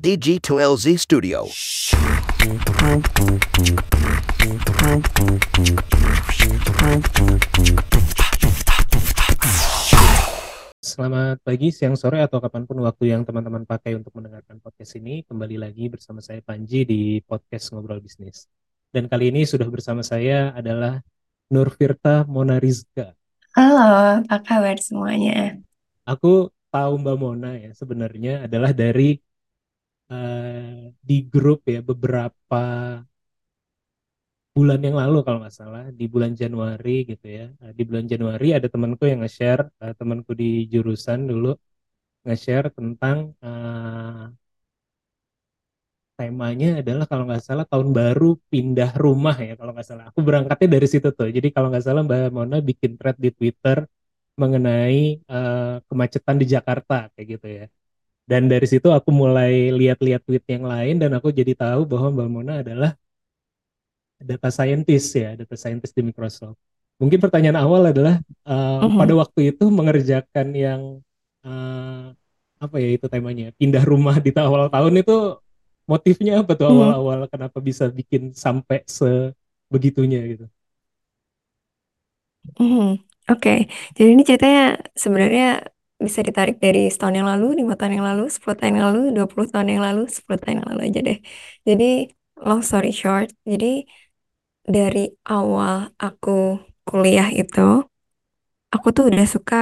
DG2LZ Studio. Selamat pagi, siang, sore, atau kapan pun waktu yang teman-teman pakai untuk mendengarkan podcast ini. Kembali lagi bersama saya Panji di podcast Ngobrol Bisnis. Dan kali ini sudah bersama saya adalah Nur Firta Mona Rizka. Halo, apa kabar semuanya? Aku tahu Mbak Mona ya sebenarnya adalah dari eh, di grup ya beberapa bulan yang lalu kalau nggak salah di bulan Januari gitu ya. Nah, di bulan Januari ada temanku yang nge-share eh, temanku di jurusan dulu nge-share tentang eh, temanya adalah kalau nggak salah tahun baru pindah rumah ya kalau nggak salah. Aku berangkatnya dari situ tuh. Jadi kalau nggak salah Mbak Mona bikin thread di Twitter mengenai eh, kemacetan di Jakarta kayak gitu ya dan dari situ aku mulai lihat-lihat tweet yang lain dan aku jadi tahu bahwa Mbak Mona adalah data scientist ya, data scientist di Microsoft. Mungkin pertanyaan awal adalah uh, Mhm. pada waktu itu mengerjakan yang uh, apa ya itu temanya pindah rumah di awal tahun itu motifnya apa tuh Mhm. awal-awal kenapa bisa bikin sampai sebegitunya gitu? Mhm. Oke, jadi ini ceritanya sebenarnya bisa ditarik dari setahun yang lalu, lima tahun yang lalu, 10 tahun yang lalu, 20 tahun yang lalu, 10 tahun yang lalu aja deh. Jadi long story short, jadi dari awal aku kuliah itu, aku tuh udah suka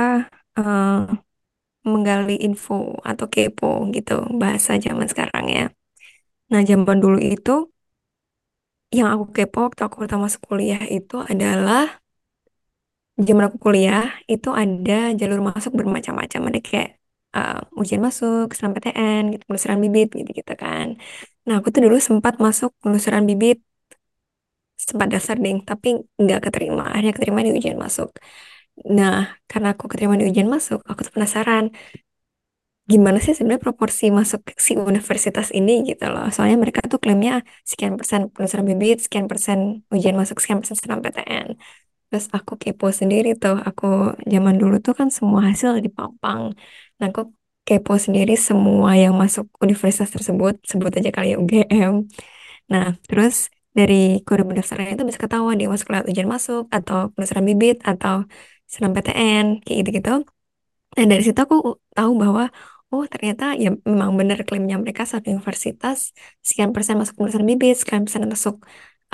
eh, menggali info atau kepo gitu, bahasa zaman sekarang ya. Nah, zaman dulu itu yang aku kepo waktu aku pertama masuk kuliah itu adalah zaman aku kuliah itu ada jalur masuk bermacam-macam. Ada kayak uh, ujian masuk SNMPTN gitu penelusuran bibit gitu gitu kan. Nah aku tuh dulu sempat masuk penelusuran bibit sempat daftar ding tapi nggak keterima. Akhirnya keterima di ujian masuk. Nah karena aku keterima di ujian masuk aku tuh penasaran gimana sih sebenarnya proporsi masuk si universitas ini gitu loh. Soalnya mereka tuh klaimnya sekian persen penelusuran bibit sekian persen ujian masuk sekian persen SNMPTN Terus aku kepo sendiri tuh. Aku zaman dulu tuh kan semua hasil dipampang. Nah, aku kepo sendiri semua yang masuk universitas tersebut. Sebut aja kali ya UGM. Nah, terus dari kode pendaftaran itu bisa ketahuan dia masuk lewat ujian masuk atau penelusuran bibit atau SNMPTN kayak gitu-gitu. Nah, dari situ aku tahu bahwa oh ternyata ya memang benar klaimnya mereka satu universitas sekian persen masuk penelusuran bibit, sekian persen masuk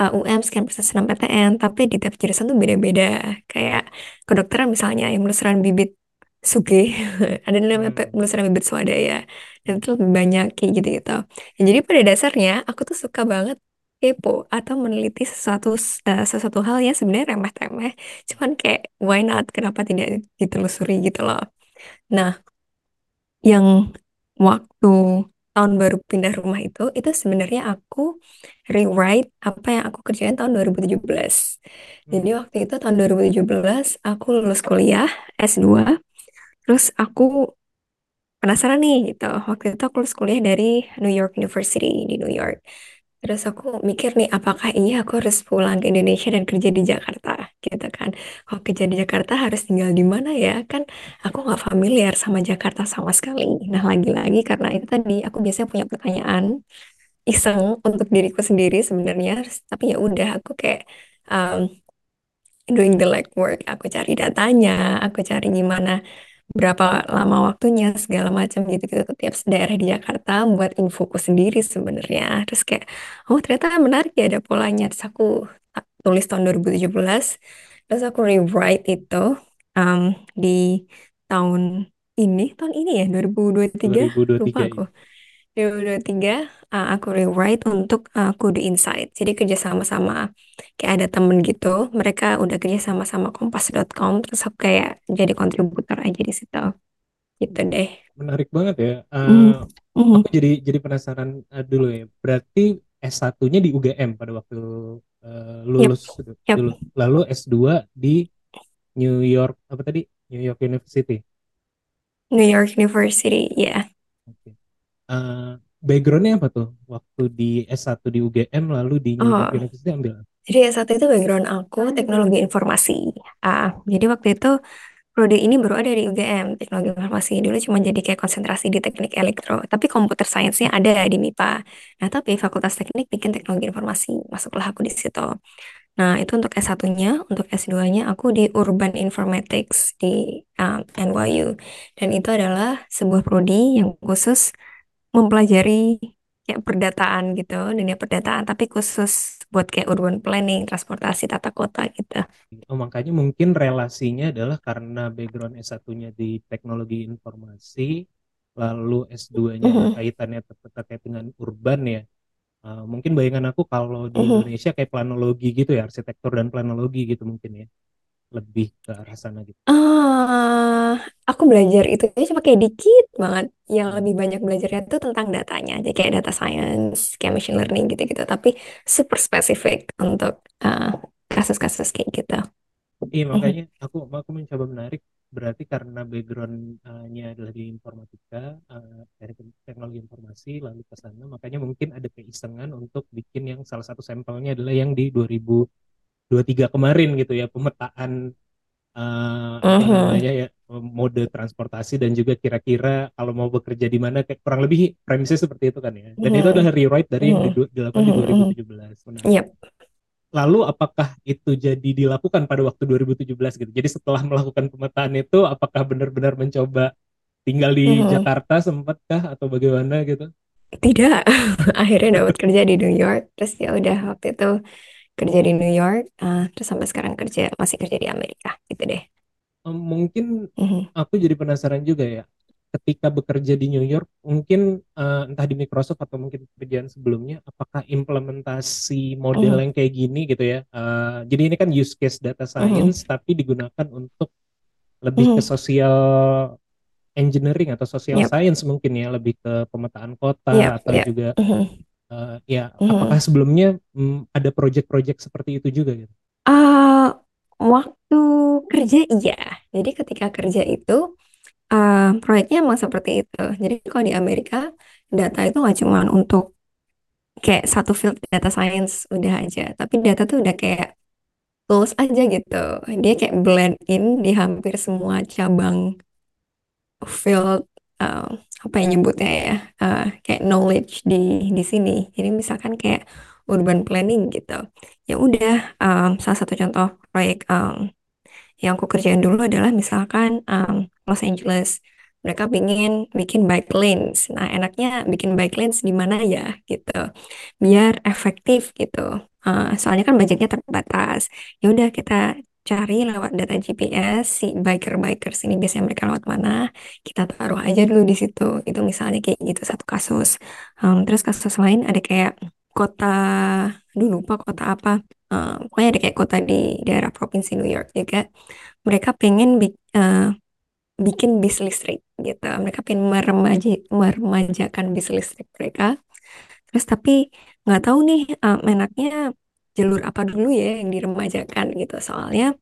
uh, UM, sekian persen SNMPTN, tapi di tiap jurusan tuh beda-beda. Kayak kedokteran misalnya yang penelusuran bibit Suge, ada yang namanya Hmm. penelusuran bibit swadaya, dan itu lebih banyak kayak gitu-gitu. Ya, jadi pada dasarnya aku tuh suka banget kepo atau meneliti sesuatu uh, sesuatu hal yang sebenarnya remeh-temeh, cuman kayak why not, kenapa tidak ditelusuri gitu loh. Nah, yang waktu tahun baru pindah rumah itu, itu sebenarnya aku rewrite apa yang aku kerjain tahun 2017. Jadi Hmm. waktu itu tahun 2017 aku lulus kuliah S2, terus aku penasaran nih gitu. Waktu itu aku lulus kuliah dari New York University di New York. Terus aku mikir nih, apakah iya aku harus pulang ke Indonesia dan kerja di Jakarta, gitu kan? Kalau kerja di Jakarta harus tinggal di mana ya? Kan aku nggak familiar sama Jakarta sama sekali. Nah, lagi-lagi karena itu tadi aku biasanya punya pertanyaan iseng untuk diriku sendiri sebenarnya. Tapi ya udah, aku kayak um, doing the legwork. Aku cari datanya, aku cari gimana berapa lama waktunya segala macam gitu-gitu ke tiap daerah di Jakarta buat infoku sendiri sebenarnya. Terus kayak oh ternyata menarik ya ada polanya. Terus aku tulis tahun 2017 terus aku rewrite itu um, di tahun ini tahun ini ya? 2023 lupa 2023 aku ya. 2023 uh, aku rewrite untuk uh, Kudu Insight jadi kerja sama-sama kayak ada temen gitu mereka udah kerja sama-sama kompas.com terus aku kayak jadi kontributor aja di situ gitu deh Menarik banget ya. Uh, Mhm. aku jadi jadi penasaran uh, dulu ya. Berarti S1-nya di UGM pada waktu uh, Yep, lulus yep. dulu. Lalu S2 di New York apa tadi? New York University. New York University ya Oke. Uh, backgroundnya apa tuh? Waktu di S1 di UGM lalu di New oh York University ambil jadi S1 itu background aku teknologi informasi ah jadi waktu itu prodi ini baru ada di UGM, Teknologi Informasi. Dulu cuma jadi kayak konsentrasi di teknik elektro, tapi komputer sainsnya ada di MIPA. Nah, tapi Fakultas Teknik bikin Teknologi Informasi, masuklah aku di situ. Nah, itu untuk S1-nya, untuk S2-nya aku di Urban Informatics di um, NYU. Dan itu adalah sebuah prodi yang khusus mempelajari kayak perdataan gitu, dunia perdataan, tapi khusus buat kayak urban planning, transportasi, tata kota gitu. Oh, makanya mungkin relasinya adalah karena background S1-nya di teknologi informasi, lalu S2-nya ada Mhm. kaitannya ter- terkait dengan urban ya. Uh, mungkin bayangan aku kalau di Mhm. Indonesia kayak planologi gitu ya, arsitektur dan planologi gitu mungkin ya. Lebih ke arah sana gitu. Ah, aku belajar itu cuma kayak dikit banget. Yang lebih banyak belajarnya itu tentang datanya, jadi kayak data science, kayak machine learning gitu-gitu. Tapi super spesifik untuk uh, kasus-kasus kayak gitu. Iya makanya aku aku mencoba menarik berarti karena background-nya adalah di informatika uh, dari teknologi informasi lalu ke sana makanya mungkin ada keisengan untuk bikin yang salah satu sampelnya adalah yang di 2023 kemarin gitu ya pemetaan uh, apa Mhm. namanya ya mode transportasi dan juga kira-kira kalau mau bekerja di mana kayak kurang lebih premisnya seperti itu kan ya dan itu Mhm. adalah rewrite dari yang Mhm. didu- dilakukan di Mhm. Mhm. 2017 menarik Yep. Lalu apakah itu jadi dilakukan pada waktu 2017 gitu? Jadi setelah melakukan pemetaan itu, apakah benar-benar mencoba tinggal di Mhm. Jakarta sempatkah atau bagaimana gitu? Tidak, akhirnya dapat kerja di New York. Terus ya udah waktu itu kerja di New York, uh, terus sampai sekarang kerja masih kerja di Amerika gitu deh. Mungkin Mhm. aku jadi penasaran juga ya. Ketika bekerja di New York, mungkin eh, entah di Microsoft atau mungkin pekerjaan sebelumnya, apakah implementasi model Mhm. yang kayak gini gitu ya? eh, jadi ini kan use case data Mhm. science, tapi digunakan untuk lebih ke Mhm. social engineering atau social Yep. science mungkin ya lebih ke pemetaan kota Yep. atau Yep. juga Mhm. Eh, ya Mhm. apakah sebelumnya mm, ada project-project seperti itu juga gitu? Ah, waktu kerja iya. Jadi ketika kerja itu uh, proyeknya emang seperti itu. Jadi kalau di Amerika data itu nggak cuma untuk kayak satu field data science udah aja, tapi data tuh udah kayak tools aja gitu. Dia kayak blend in di hampir semua cabang field uh, apa yang nyebutnya ya uh, kayak knowledge di di sini. Jadi misalkan kayak urban planning gitu. Ya udah um, salah satu contoh proyek um, yang aku kerjain dulu adalah misalkan um, Los Angeles mereka pingin bikin bike lanes. Nah, enaknya bikin bike lanes di mana ya gitu. Biar efektif gitu. Uh, soalnya kan budgetnya terbatas. Ya udah kita cari lewat data GPS si biker-bikers ini biasanya mereka lewat mana, kita taruh aja dulu di situ. Itu misalnya kayak gitu satu kasus. Um, terus kasus lain ada kayak kota, dulu lupa kota apa. Uh, pokoknya ada kayak kota di daerah provinsi New York juga. Mereka pengen bi- uh, bikin bis listrik gitu. Mereka pengen meremaja, meremajakan bis listrik mereka. Terus tapi nggak tahu nih um, enaknya jalur apa dulu ya yang diremajakan gitu. Soalnya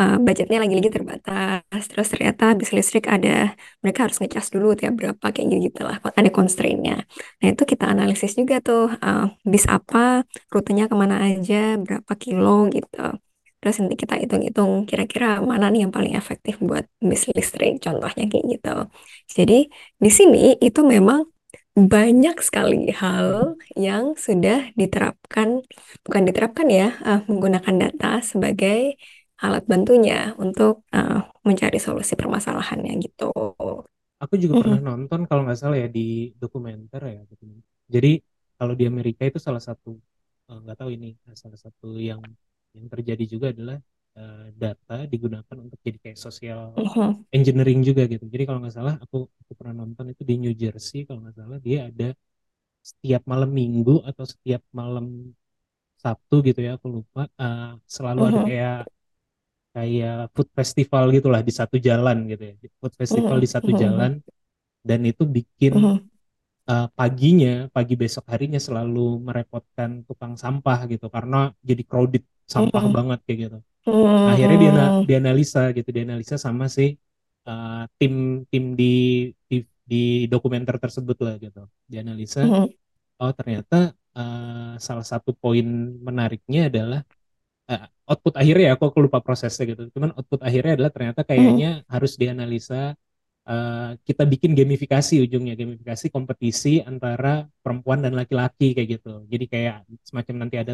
uh, budgetnya lagi-lagi terbatas. Terus ternyata bis listrik ada, mereka harus ngecas dulu tiap berapa kayak gitu lah. Ada constraint-nya. Nah itu kita analisis juga tuh uh, bis apa, rutenya ke mana aja, berapa kilo gitu. Terus nanti kita hitung-hitung kira-kira mana nih yang paling efektif buat bis listrik, contohnya kayak gitu. Jadi di sini itu memang banyak sekali hal yang sudah diterapkan, bukan diterapkan ya, uh, menggunakan data sebagai alat bantunya untuk uh, mencari solusi permasalahannya gitu. Aku juga pernah Mhm. nonton kalau nggak salah ya di dokumenter ya. dokumenter. Jadi kalau di Amerika itu salah satu eh, nggak tahu ini salah satu yang yang terjadi juga adalah eh, data digunakan untuk jadi kayak social engineering juga gitu. Jadi kalau nggak salah aku aku pernah nonton itu di New Jersey kalau nggak salah dia ada setiap malam Minggu atau setiap malam Sabtu gitu ya aku lupa. Eh, selalu ada kayak kayak food festival gitulah di satu jalan gitu ya. Food festival di satu jalan dan itu bikin uh, paginya pagi besok harinya selalu merepotkan tukang sampah gitu karena jadi crowded sampah Mhm. banget kayak gitu. Akhirnya dia dianalisa gitu dianalisa sama si uh, tim tim di, di di dokumenter tersebut lah gitu. Dianalisa Mhm. oh ternyata uh, salah satu poin menariknya adalah uh, output akhirnya ya aku, aku lupa prosesnya gitu. Cuman output akhirnya adalah ternyata kayaknya harus dianalisa uh, kita bikin gamifikasi ujungnya gamifikasi kompetisi antara perempuan dan laki-laki kayak gitu. Jadi kayak semacam nanti ada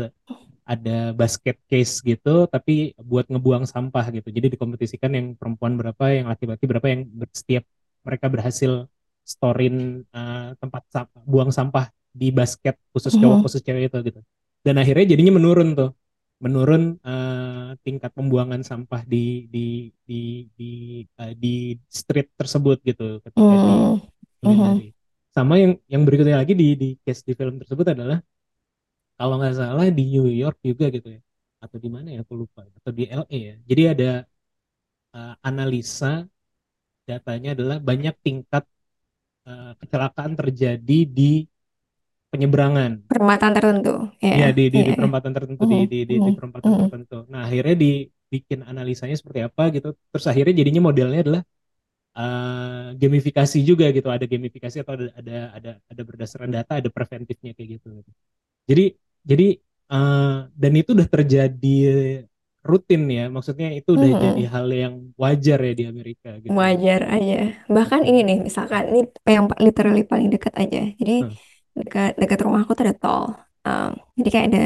ada basket case gitu tapi buat ngebuang sampah gitu jadi dikompetisikan yang perempuan berapa yang laki-laki berapa yang setiap mereka berhasil storin uh, tempat sampah, buang sampah di basket khusus cowok Mhm. khusus cewek itu gitu dan akhirnya jadinya menurun tuh menurun uh, tingkat pembuangan sampah di di di di uh, di street tersebut gitu ketika di Hmm. Mhm. hindari sama yang yang berikutnya lagi di di case di film tersebut adalah kalau nggak salah di New York juga gitu ya. Atau di mana ya? Aku lupa. Atau di LA ya. Jadi ada uh, analisa datanya adalah banyak tingkat uh, kecelakaan terjadi di penyeberangan. Perempatan tertentu, ya. Ya, di di, iya, di iya. perempatan tertentu di di di, di perempatan mhm. tertentu. Nah akhirnya dibikin analisanya seperti apa gitu. Terus akhirnya jadinya modelnya adalah uh, gamifikasi juga gitu. Ada gamifikasi atau ada ada ada ada berdasarkan data ada preventifnya kayak gitu. Jadi jadi uh, dan itu udah terjadi rutin ya maksudnya itu udah jadi Mhm. hal yang wajar ya di Amerika gitu Wajar aja. Bahkan ini Hmm. nih, misalkan ini yang literally paling dekat aja. Jadi Hmm. dekat dekat rumahku tuh ada tol. Um, jadi kayak ada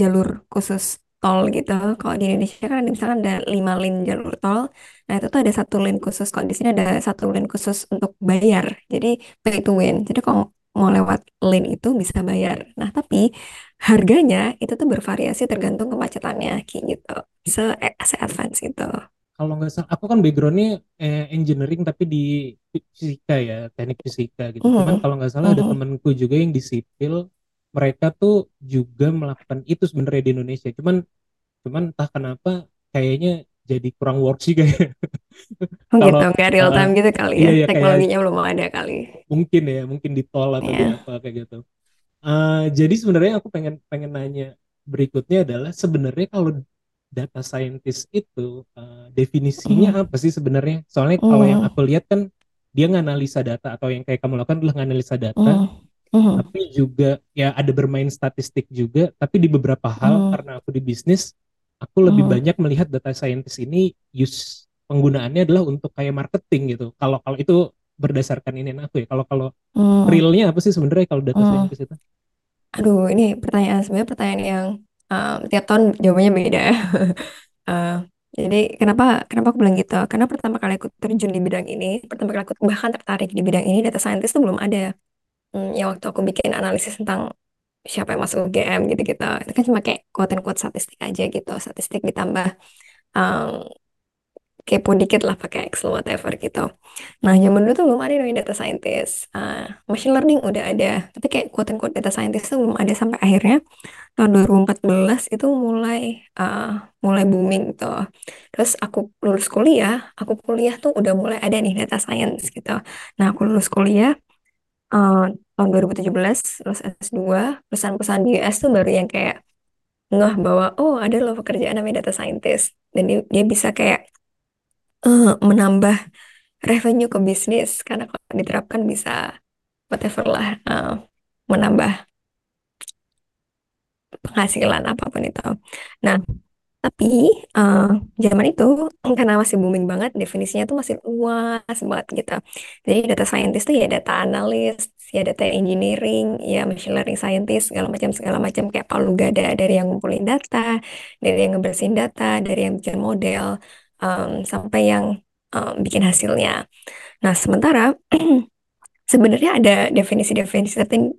jalur khusus tol gitu. Kalau di Indonesia kan ada misalkan ada lima lane jalur tol. Nah itu tuh ada satu lane khusus. Kalau di sini ada satu lane khusus untuk bayar. Jadi pay to win. Jadi kalau mau lewat lane itu bisa bayar. Nah tapi harganya itu tuh bervariasi tergantung kemacetannya kayak gitu. Se se advance itu. kalau nggak salah aku kan backgroundnya eh, engineering tapi di fisika ya teknik fisika gitu cuman Mhm. kalau nggak salah ada Mhm. temanku juga yang di sipil mereka tuh juga melakukan itu sebenarnya di Indonesia cuman cuman entah kenapa kayaknya jadi kurang works juga ya. Oh gitu, kalau nggak real uh, time gitu kali iya ya. ya kayak Teknologinya belum ada kali. mungkin ya mungkin di tol atau Ya. apa kayak gitu Uh, jadi sebenarnya aku pengen pengen nanya berikutnya adalah sebenarnya kalau data scientist itu uh, definisinya Mhm. apa sih sebenarnya? Soalnya kalau yang Mhm. aku lihat kan dia nganalisa data atau yang kayak kamu lakukan adalah nganalisa data, Mhm. Mhm. tapi juga ya ada bermain statistik juga. Tapi di beberapa hal Mhm. karena aku di bisnis, aku lebih Mhm. banyak melihat data scientist ini use penggunaannya adalah untuk kayak marketing gitu. Kalau kalau itu berdasarkan ini aku ya. Kalau kalau Mhm. realnya apa sih sebenarnya kalau data Mhm. scientist itu? Aduh, ini pertanyaan sebenarnya pertanyaan yang um, tiap tahun jawabannya beda. Uh, jadi kenapa kenapa aku bilang gitu? Karena pertama kali aku terjun di bidang ini, pertama kali aku bahkan tertarik di bidang ini, data scientist itu belum ada. Hmm, ya waktu aku bikin analisis tentang siapa yang masuk UGM gitu-gitu, itu kan cuma kayak quote quote statistik aja gitu, statistik ditambah um, kepo dikit lah pakai Excel whatever gitu. Nah, zaman dulu tuh belum ada namanya data scientist. Uh, machine learning udah ada, tapi kayak quote quote data scientist tuh belum ada sampai akhirnya tahun 2014 itu mulai uh, mulai booming gitu. Terus aku lulus kuliah, aku kuliah tuh udah mulai ada nih data science gitu. Nah, aku lulus kuliah uh, tahun 2017, lulus S2, perusahaan-perusahaan di US tuh baru yang kayak ngeh bahwa oh ada loh pekerjaan namanya data scientist dan dia, dia bisa kayak uh, menambah revenue ke bisnis karena kalau diterapkan bisa whatever lah uh, menambah penghasilan apa pun itu. Nah, tapi uh, zaman itu karena masih booming banget, definisinya tuh masih luas banget gitu. Jadi data scientist tuh ya data analyst, ya data engineering, ya machine learning scientist, segala macam segala macam kayak palu gada dari yang ngumpulin data, dari yang ngebersihin data, dari yang bikin model, um, sampai yang um, bikin hasilnya. Nah, sementara sebenarnya ada definisi-definisi tertentu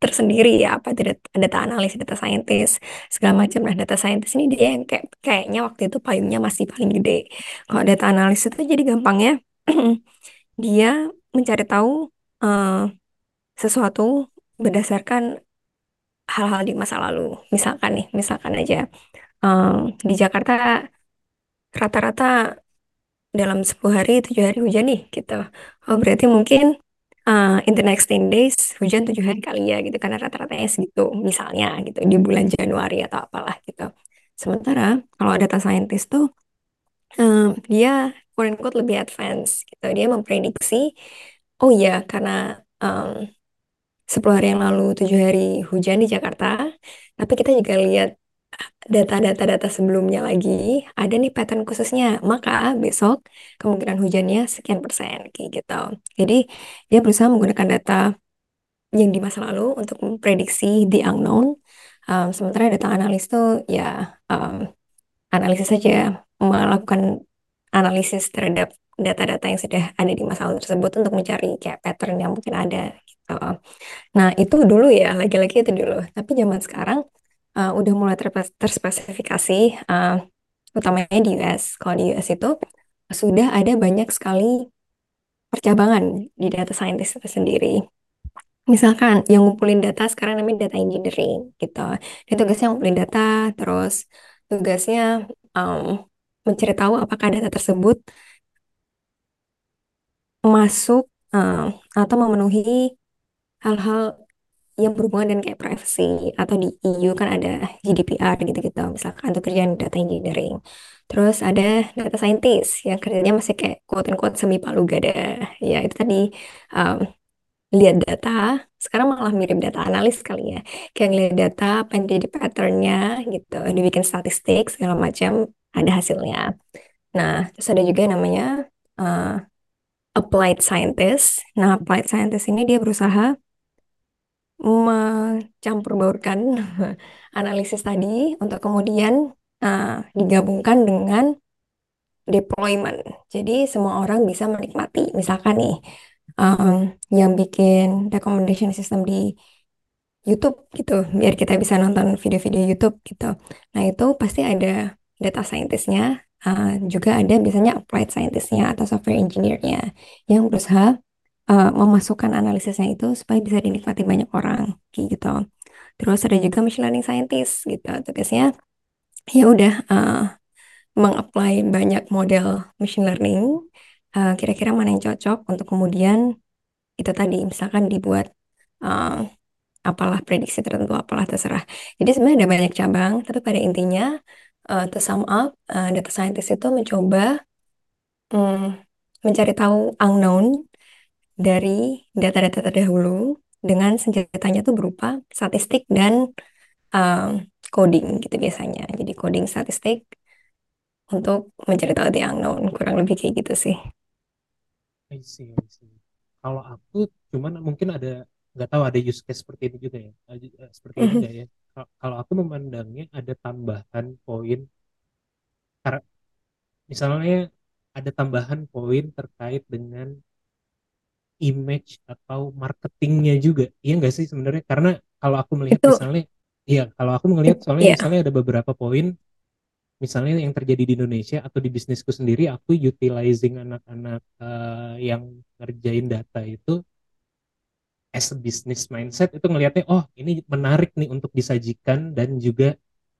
tersendiri ya apa data, data analis, data scientist segala macam. Nah data scientist ini dia yang kayak kayaknya waktu itu payungnya masih paling gede. Kalau data analis itu jadi gampangnya dia mencari tahu uh, sesuatu berdasarkan hal-hal di masa lalu. Misalkan nih, misalkan aja um, di Jakarta rata-rata dalam 10 hari, 7 hari hujan nih gitu. Oh berarti mungkin uh, in the next 10 days hujan tujuh hari kali ya gitu karena rata-ratanya segitu misalnya gitu di bulan Januari atau apalah gitu. Sementara kalau data scientist tuh um, dia quote unquote lebih advance gitu. Dia memprediksi oh ya karena um, 10 hari yang lalu tujuh hari hujan di Jakarta, tapi kita juga lihat data-data-data sebelumnya lagi ada nih pattern khususnya maka besok kemungkinan hujannya sekian persen kayak gitu jadi dia berusaha menggunakan data yang di masa lalu untuk memprediksi the unknown um, sementara data analis tuh ya um, analisis saja melakukan analisis terhadap data-data yang sudah ada di masa lalu tersebut untuk mencari kayak pattern yang mungkin ada gitu. Nah, itu dulu ya, lagi-lagi itu dulu. Tapi zaman sekarang uh, udah mulai terspesifikasi, uh, utamanya di US. Kalau di US itu sudah ada banyak sekali percabangan di data scientist itu sendiri. Misalkan yang ngumpulin data sekarang namanya data engineering gitu. Dia tugasnya ngumpulin data, terus tugasnya um, mencari tahu apakah data tersebut masuk uh, atau memenuhi hal-hal yang berhubungan dengan kayak privacy atau di EU kan ada GDPR gitu-gitu misalkan untuk kerjaan data engineering. Terus ada data scientist yang kerjanya masih kayak quote unquote semi palu gada ya itu tadi um, lihat data sekarang malah mirip data analis kali ya. Kayak ngeliat data apa yang jadi patternnya gitu dibikin statistik segala macam ada hasilnya. Nah terus ada juga namanya uh, applied scientist. Nah applied scientist ini dia berusaha mencampur baurkan analisis tadi untuk kemudian uh, digabungkan dengan deployment. Jadi semua orang bisa menikmati. Misalkan nih, um, yang bikin recommendation system di YouTube gitu, biar kita bisa nonton video-video YouTube gitu. Nah itu pasti ada data scientistnya, uh, juga ada biasanya applied scientistnya atau software engineer-nya yang berusaha uh, memasukkan analisisnya itu supaya bisa dinikmati banyak orang gitu. Terus ada juga machine learning scientist gitu. Tugasnya ya udah uh, mengapply banyak model machine learning uh, kira-kira mana yang cocok untuk kemudian itu tadi misalkan dibuat uh, apalah prediksi tertentu apalah terserah. Jadi sebenarnya ada banyak cabang, tapi pada intinya uh, to sum up uh, data scientist itu mencoba um, mencari tahu unknown dari data-data terdahulu dengan senjatanya tuh berupa statistik dan um, coding gitu biasanya. Jadi coding statistik untuk mencari tahu the unknown kurang lebih kayak gitu sih. I see, I see. Kalau aku cuman mungkin ada nggak tahu ada use case seperti ini juga ya, eh, seperti ini enggak ya. Kalau aku memandangnya ada tambahan poin, misalnya ada tambahan poin terkait dengan image atau marketingnya juga. Iya nggak sih sebenarnya? Karena kalau aku melihat itu, misalnya iya kalau aku melihat soalnya yeah. misalnya ada beberapa poin misalnya yang terjadi di Indonesia atau di bisnisku sendiri aku utilizing anak-anak uh, yang ngerjain data itu as a business mindset itu ngelihatnya oh ini menarik nih untuk disajikan dan juga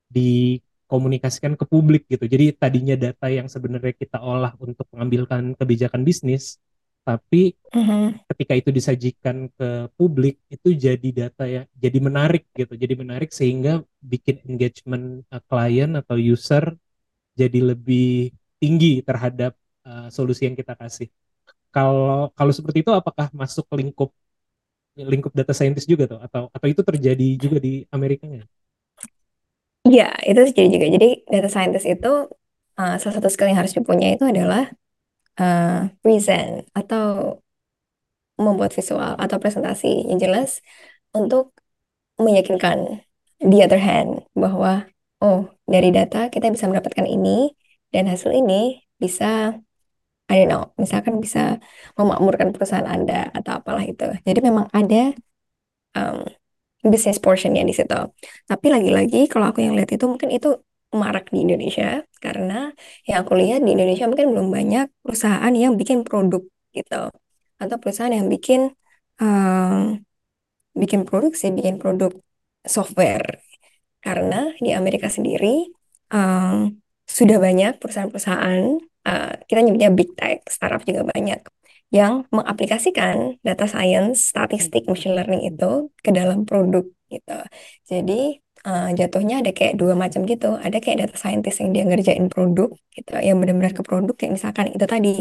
dikomunikasikan ke publik gitu. Jadi tadinya data yang sebenarnya kita olah untuk mengambilkan kebijakan bisnis tapi uh-huh. ketika itu disajikan ke publik itu jadi data ya jadi menarik gitu jadi menarik sehingga bikin engagement uh, klien atau user jadi lebih tinggi terhadap uh, solusi yang kita kasih kalau kalau seperti itu apakah masuk lingkup lingkup data scientist juga tuh atau atau itu terjadi juga di Amerika nggak? Iya itu terjadi juga jadi data scientist itu uh, salah satu skill yang harus dipunyai itu adalah uh, present. atau membuat visual atau presentasi yang jelas untuk meyakinkan the other hand bahwa oh dari data kita bisa mendapatkan ini dan hasil ini bisa I don't know misalkan bisa memakmurkan perusahaan Anda atau apalah itu. Jadi memang ada um, business portionnya di situ. Tapi lagi-lagi kalau aku yang lihat itu mungkin itu marak di Indonesia karena yang aku lihat di Indonesia mungkin belum banyak perusahaan yang bikin produk gitu atau perusahaan yang bikin um, bikin produk sih bikin produk software karena di Amerika sendiri um, sudah banyak perusahaan-perusahaan uh, kita nyebutnya big tech startup juga banyak yang mengaplikasikan data science, statistik, machine learning itu ke dalam produk gitu. Jadi uh, jatuhnya ada kayak dua macam gitu. Ada kayak data scientist yang dia ngerjain produk gitu, yang benar-benar ke produk kayak misalkan itu tadi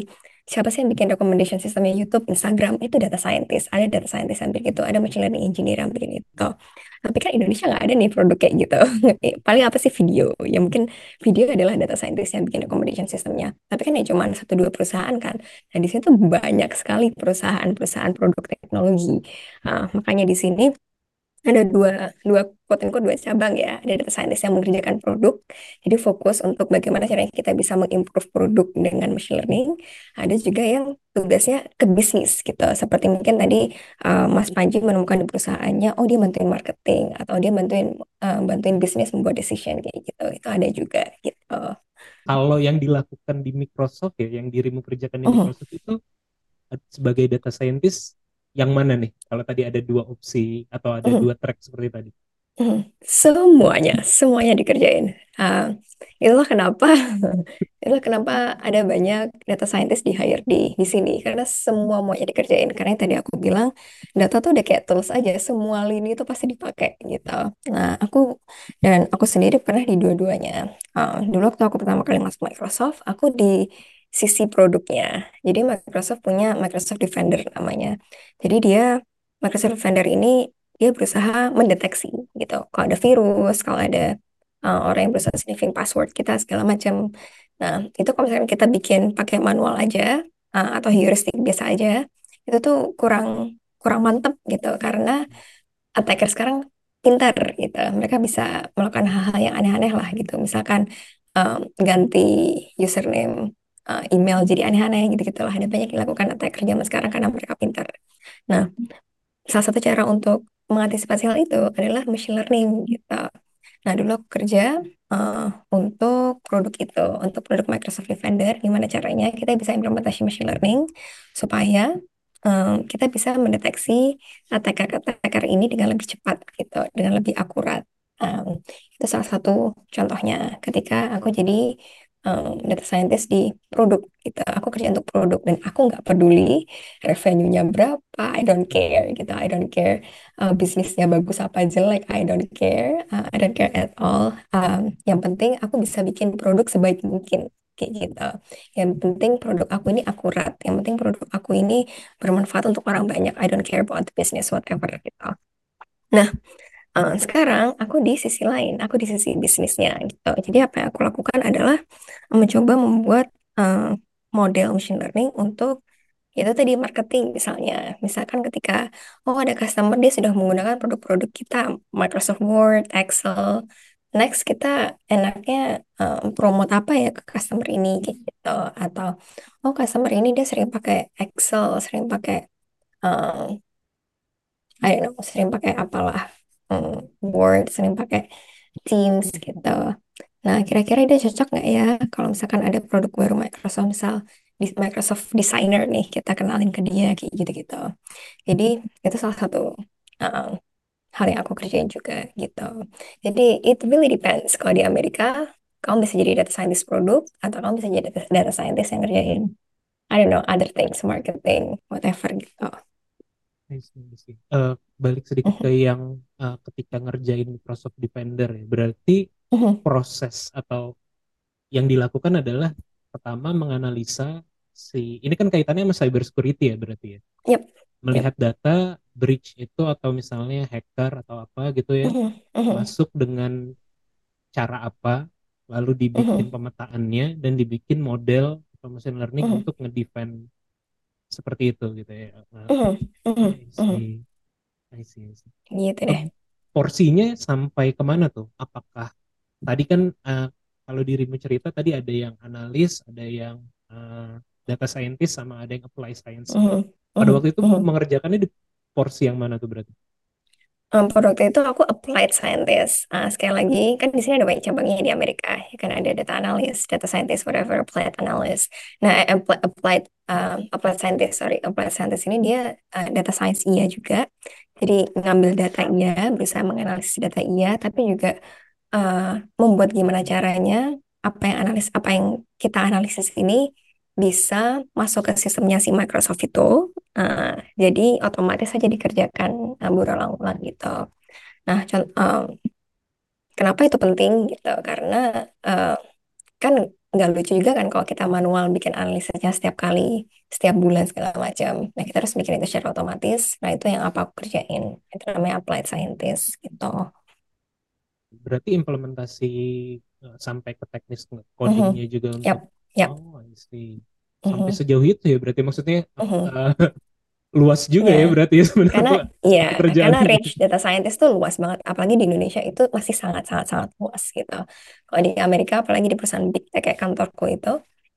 siapa sih yang bikin recommendation sistemnya YouTube, Instagram itu data scientist. Ada data scientist bikin itu, ada machine learning engineer yang bikin itu. tapi kan Indonesia nggak ada nih produk kayak gitu. Paling apa sih video? Ya mungkin video adalah data scientist yang bikin accommodation sistemnya. Tapi kan ya cuma satu dua perusahaan kan. Nah di tuh banyak sekali perusahaan-perusahaan produk teknologi. Uh, makanya di sini ada dua dua quote unquote dua cabang ya. Ada data scientist yang mengerjakan produk. Jadi fokus untuk bagaimana caranya kita bisa mengimprove produk dengan machine learning. Ada juga yang tugasnya ke bisnis gitu. Seperti mungkin tadi uh, Mas Panji menemukan di perusahaannya oh dia bantuin marketing atau dia bantuin uh, bantuin bisnis membuat decision kayak gitu. Itu ada juga gitu. Kalau yang dilakukan di Microsoft ya yang dirimu kerjakan di uh-huh. Microsoft itu sebagai data scientist yang mana nih? Kalau tadi ada dua opsi atau ada mm. dua track seperti tadi? Mm. Semuanya, semuanya dikerjain. Uh, itulah kenapa, itulah kenapa ada banyak data scientist di hire di di sini karena semua mau dikerjain. Karena yang tadi aku bilang data tuh udah kayak tools aja, semua lini itu pasti dipakai gitu. Nah aku dan aku sendiri pernah di dua-duanya. Uh, dulu waktu aku pertama kali masuk Microsoft, aku di sisi produknya. Jadi Microsoft punya Microsoft Defender namanya. Jadi dia Microsoft Defender ini dia berusaha mendeteksi gitu. Kalau ada virus, kalau ada uh, orang yang berusaha sniffing password kita segala macam. Nah, itu kalau misalkan kita bikin pakai manual aja uh, atau heuristik biasa aja, itu tuh kurang kurang mantep gitu karena attacker sekarang pintar gitu. Mereka bisa melakukan hal-hal yang aneh-aneh lah gitu. Misalkan um, ganti username uh, email jadi aneh-aneh gitu-gitu lah. Ada banyak dilakukan attacker zaman sekarang karena mereka pintar. Nah, salah satu cara untuk mengantisipasi hal itu adalah machine learning gitu. Nah, dulu aku kerja uh, untuk produk itu, untuk produk Microsoft Defender, gimana caranya kita bisa implementasi machine learning supaya um, kita bisa mendeteksi attacker-attacker ini dengan lebih cepat gitu, dengan lebih akurat. Um, itu salah satu contohnya ketika aku jadi um, data scientist di produk gitu. Aku kerja untuk produk dan aku nggak peduli revenue-nya berapa, I don't care gitu. I don't care uh, bisnisnya bagus apa jelek, I don't care, uh, I don't care at all. Um, yang penting aku bisa bikin produk sebaik mungkin kayak gitu. Yang penting produk aku ini akurat. Yang penting produk aku ini bermanfaat untuk orang banyak. I don't care about the business whatever gitu. Nah, uh, sekarang aku di sisi lain, aku di sisi bisnisnya gitu. Jadi apa yang aku lakukan adalah mencoba membuat uh, model machine learning untuk itu tadi marketing misalnya. Misalkan ketika oh ada customer dia sudah menggunakan produk-produk kita Microsoft Word, Excel. Next kita enaknya um, promote apa ya ke customer ini gitu atau oh customer ini dia sering pakai Excel, sering pakai um, I don't know, sering pakai apalah um, Word, sering pakai Teams gitu. Nah, kira-kira dia cocok nggak ya kalau misalkan ada produk baru Microsoft, misal di Microsoft Designer nih, kita kenalin ke dia kayak gitu-gitu. Jadi, itu salah satu um, hal yang aku kerjain juga gitu. Jadi, it really depends. Kalau di Amerika, kamu bisa jadi data scientist produk, atau kamu bisa jadi data scientist yang ngerjain, I don't know, other things, marketing, whatever gitu. I see, I see. Uh, balik sedikit ke yang uh, ketika ngerjain Microsoft Defender ya, berarti proses atau yang dilakukan adalah pertama menganalisa si ini kan kaitannya sama cyber security ya berarti ya. Yep. Melihat yep. data breach itu atau misalnya hacker atau apa gitu ya masuk dengan cara apa lalu dibikin pemetaannya dan dibikin model atau machine learning untuk ngedefend seperti itu gitu ya. Uh, uh, uh, uh. I see, I see. Gitu deh. Porsinya sampai ke mana tuh? Apakah tadi kan uh, kalau dirimu cerita tadi ada yang analis, ada yang uh, data scientist sama ada yang apply science. Uh -huh. Pada uh -huh. waktu itu uh mengerjakannya di porsi yang mana tuh berarti? Waktu itu aku applied scientist. Uh, sekali lagi, kan di sini ada banyak cabangnya di Amerika. Ya kan ada data analyst, data scientist, whatever, applied analyst. Nah, applied uh, applied scientist, sorry, applied scientist ini dia uh, data science iya juga. Jadi ngambil data iya, berusaha menganalisis data iya, tapi juga uh, membuat gimana caranya apa yang analis apa yang kita analisis ini bisa masuk ke sistemnya si Microsoft itu. Uh, jadi otomatis saja dikerjakan uh, berulang-ulang gitu. Nah, uh, kenapa itu penting gitu? Karena uh, kan nggak lucu juga kan kalau kita manual bikin analisisnya setiap kali setiap bulan segala macam. Nah kita harus bikin itu secara otomatis. Nah itu yang apa aku kerjain. Itu namanya applied scientist gitu. Berarti implementasi sampai ke teknis Mhm. codingnya juga Yap, untuk yap. oh I see. Sampai Mhm, sejauh itu ya berarti maksudnya mhm. uh, luas juga ya Iya. berarti ya sebenarnya Karena iya, pekerjaan karena range data scientist tuh luas banget. Apalagi di Indonesia itu masih sangat sangat sangat luas gitu. Kalau di Amerika, apalagi di perusahaan big tech kayak kantorku itu,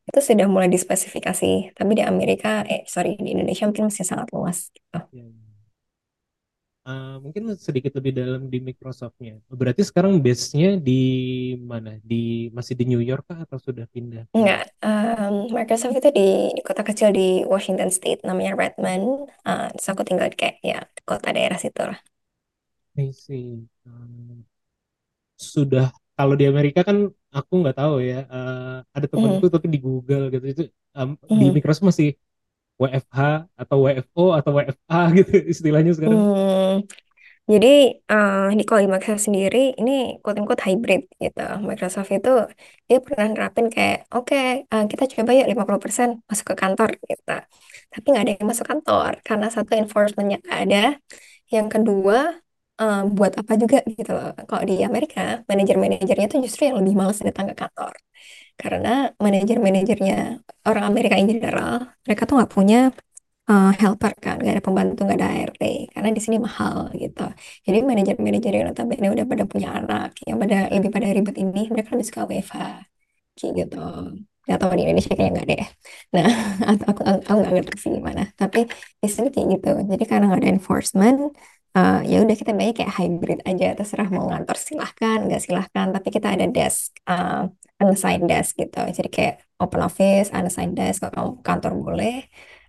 itu sudah mulai dispesifikasi. Tapi di Amerika, eh sorry di Indonesia mungkin masih sangat luas gitu. Ya, ya. Uh, mungkin sedikit lebih dalam di Microsoftnya. Berarti sekarang base-nya di mana? Di masih di New York kah atau sudah pindah? Enggak, em, Microsoft itu di, di kota kecil di Washington State, namanya Redmond. Eh, terus aku tinggal di kayak ya kota daerah situ lah. I see. Um, sudah kalau di Amerika kan aku nggak tahu ya. uh, ada temanku Mhm, tapi di Google gitu itu um, di. Microsoft masih WFH atau WFO atau WFA gitu istilahnya sekarang. Hmm, jadi eh di kalau di Microsoft sendiri ini quote unquote hybrid gitu. Microsoft itu dia pernah nerapin kayak oke eh, kita coba yuk 50% masuk ke kantor gitu. Tapi nggak ada yang masuk kantor karena satu enforcementnya ada. Yang kedua eh, buat apa juga gitu loh. Kalau di Amerika manajer-manajernya tuh justru yang lebih malas datang ke kantor. Karena manajer-manajernya orang Amerika in general mereka tuh nggak punya eh, helper kan, nggak ada pembantu, nggak ada ART, karena di sini mahal gitu. Jadi manajer-manajer yang notabene udah pada punya anak, yang pada lebih pada ribet ini, mereka lebih suka WFH, gitu. Gak tahu di Indonesia kayak nggak deh. Nah, aku, aku, aku nggak ngerti sih gimana. Tapi di sini kayak gitu. Jadi karena nggak ada enforcement, eh, ya udah kita banyak kayak hybrid aja, terserah mau ngantor silahkan, nggak silahkan. Tapi kita ada desk, eh, unassigned desk gitu. Jadi kayak open office, unassigned desk. Kalau kamu kantor boleh,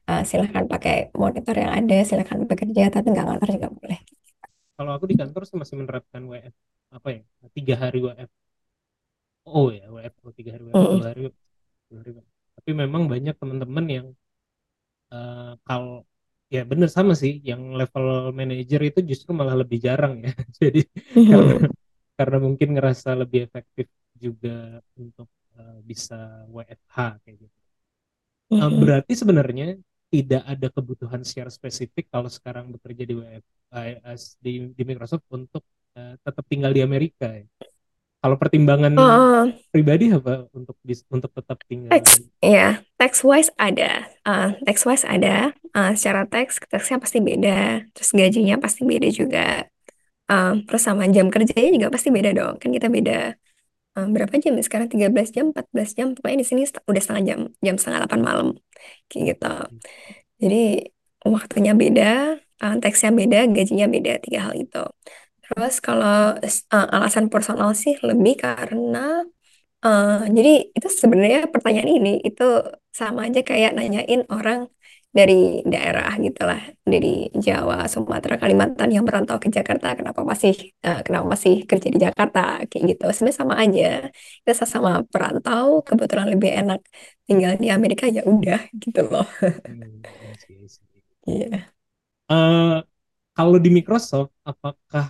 Uh, silahkan pakai monitor yang ada, silahkan bekerja, tapi nggak ngantor juga boleh. Kalau aku di kantor sih masih menerapkan WF apa ya tiga hari WF. Oh ya WFO tiga hari WF dua hari dua hari. WF. Tapi memang banyak teman-teman yang uh, kalau ya bener sama sih yang level manager itu justru malah lebih jarang ya. Jadi karena Mhm. karena mungkin ngerasa lebih efektif juga untuk uh, bisa WFH kayak gitu. Uh, Mhm. berarti sebenarnya tidak ada kebutuhan secara spesifik kalau sekarang bekerja di WF uh, as- di, di Microsoft untuk uh, tetap tinggal di Amerika ya. Kalau pertimbangan Oh, pribadi apa untuk untuk tetap tinggal tax, ya, tax wise ada, Uh, tax wise ada. Uh, secara tax, taxnya pasti beda, terus gajinya pasti beda juga. Uh, terus sama jam kerjanya juga pasti beda dong, kan kita beda. Uh, berapa jam ya sekarang? 13 jam, 14 jam, pokoknya di sini udah setengah jam, jam setengah 8 malam, kayak gitu. Jadi waktunya beda, uh, teksnya beda, gajinya beda, tiga hal itu. Terus kalau uh, alasan personal sih lebih karena uh, jadi itu sebenarnya pertanyaan ini itu sama aja kayak nanyain orang dari daerah gitu lah, dari Jawa, Sumatera, Kalimantan yang merantau ke Jakarta, kenapa masih uh, kenapa masih kerja di Jakarta kayak gitu. Sebenarnya sama aja. Kita sama perantau, kebetulan lebih enak tinggal di Amerika ya udah gitu loh. Hmm. Iya. Eh, kalau di Microsoft apakah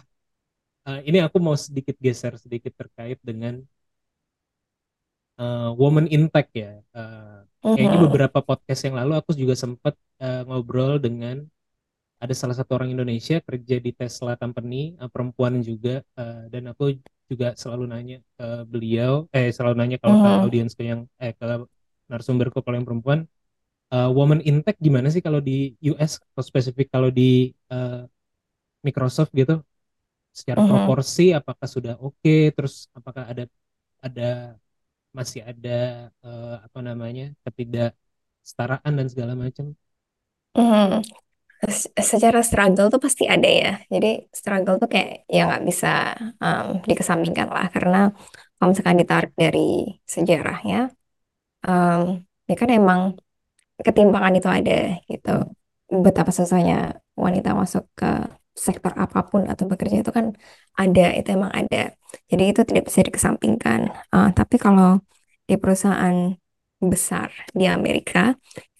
eh, ini aku mau sedikit geser sedikit terkait dengan eh, woman in tech ya. Eh, kayaknya beberapa podcast yang lalu aku juga sempat eh, ngobrol dengan ada salah satu orang Indonesia kerja di Tesla Company, eh, perempuan juga, eh, dan aku juga selalu nanya ke beliau, eh selalu nanya kalau ke Mhm. audiensku yang, eh ke narasumberku kalau yang perempuan, eh, woman in tech gimana sih kalau di US atau spesifik kalau di eh, Microsoft gitu, secara Mhm. proporsi apakah sudah oke, terus apakah ada ada masih ada eh, apa namanya ketidaksetaraan dan segala macam. Se- Secara struggle tuh pasti ada ya. Jadi struggle tuh kayak ya nggak bisa um, dikesampingkan lah karena kalau misalkan ditarik dari sejarahnya, um, ya kan emang ketimpangan itu ada gitu. Betapa susahnya wanita masuk ke sektor apa pun atau bekerja itu kan ada, itu emang ada. Jadi itu tidak bisa dikesampingkan. Uh, tapi kalau di perusahaan besar di Amerika,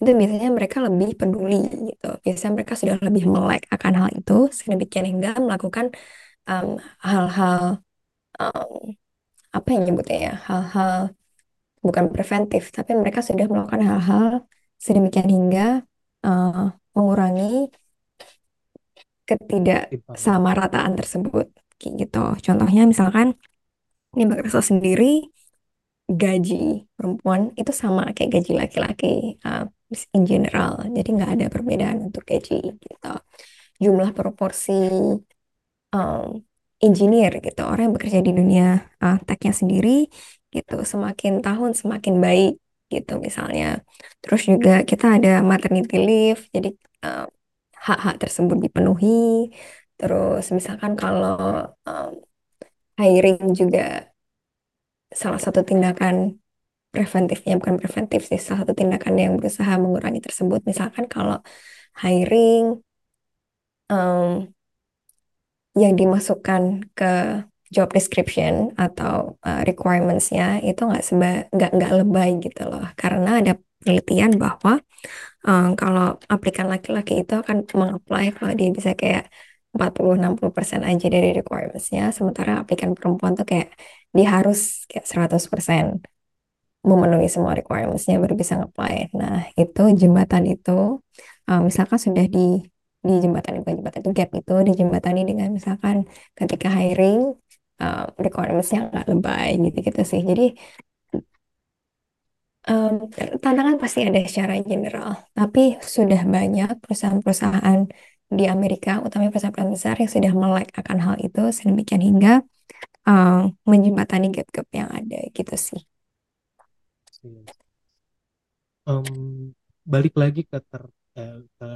itu biasanya mereka lebih peduli gitu. Biasanya mereka sudah lebih melek akan hal itu, sedemikian hingga melakukan um, hal-hal um, apa yang nyebutnya ya, hal-hal bukan preventif, tapi mereka sudah melakukan hal-hal sedemikian hingga uh, mengurangi ketidaksamarataan tersebut kayak gitu. Contohnya misalkan ini Microsoft sendiri gaji perempuan itu sama kayak gaji laki-laki uh, in general. Jadi nggak ada perbedaan untuk gaji gitu. Jumlah proporsi um, engineer gitu, orang yang bekerja di dunia uh, technya sendiri gitu, semakin tahun semakin baik gitu misalnya. Terus juga kita ada maternity leave, jadi uh, hak-hak tersebut dipenuhi. Terus misalkan kalau um, hiring juga salah satu tindakan preventifnya bukan preventif sih salah satu tindakan yang berusaha mengurangi tersebut misalkan kalau hiring um, yang dimasukkan ke job description atau uh, requirements-nya itu nggak seba nggak nggak lebay gitu loh karena ada penelitian bahwa um, kalau aplikan laki-laki itu akan mengapply kalau dia bisa kayak 40-60% aja dari requirements-nya sementara aplikan perempuan tuh kayak dia harus kayak 100% memenuhi semua requirements-nya baru bisa nge-apply. Nah, itu jembatan itu uh, misalkan sudah di di jembatan bukan jembatan itu gap itu di dijembatani dengan misalkan ketika hiring uh, requirements-nya nggak lebay gitu-gitu sih. Jadi um, tantangan pasti ada secara general, tapi sudah banyak perusahaan-perusahaan di Amerika, utamanya perusahaan-perusahaan besar yang sudah melek akan hal itu sedemikian hingga um, menjembatani gap-gap yang ada gitu sih. Um, balik lagi ke ter, eh, ke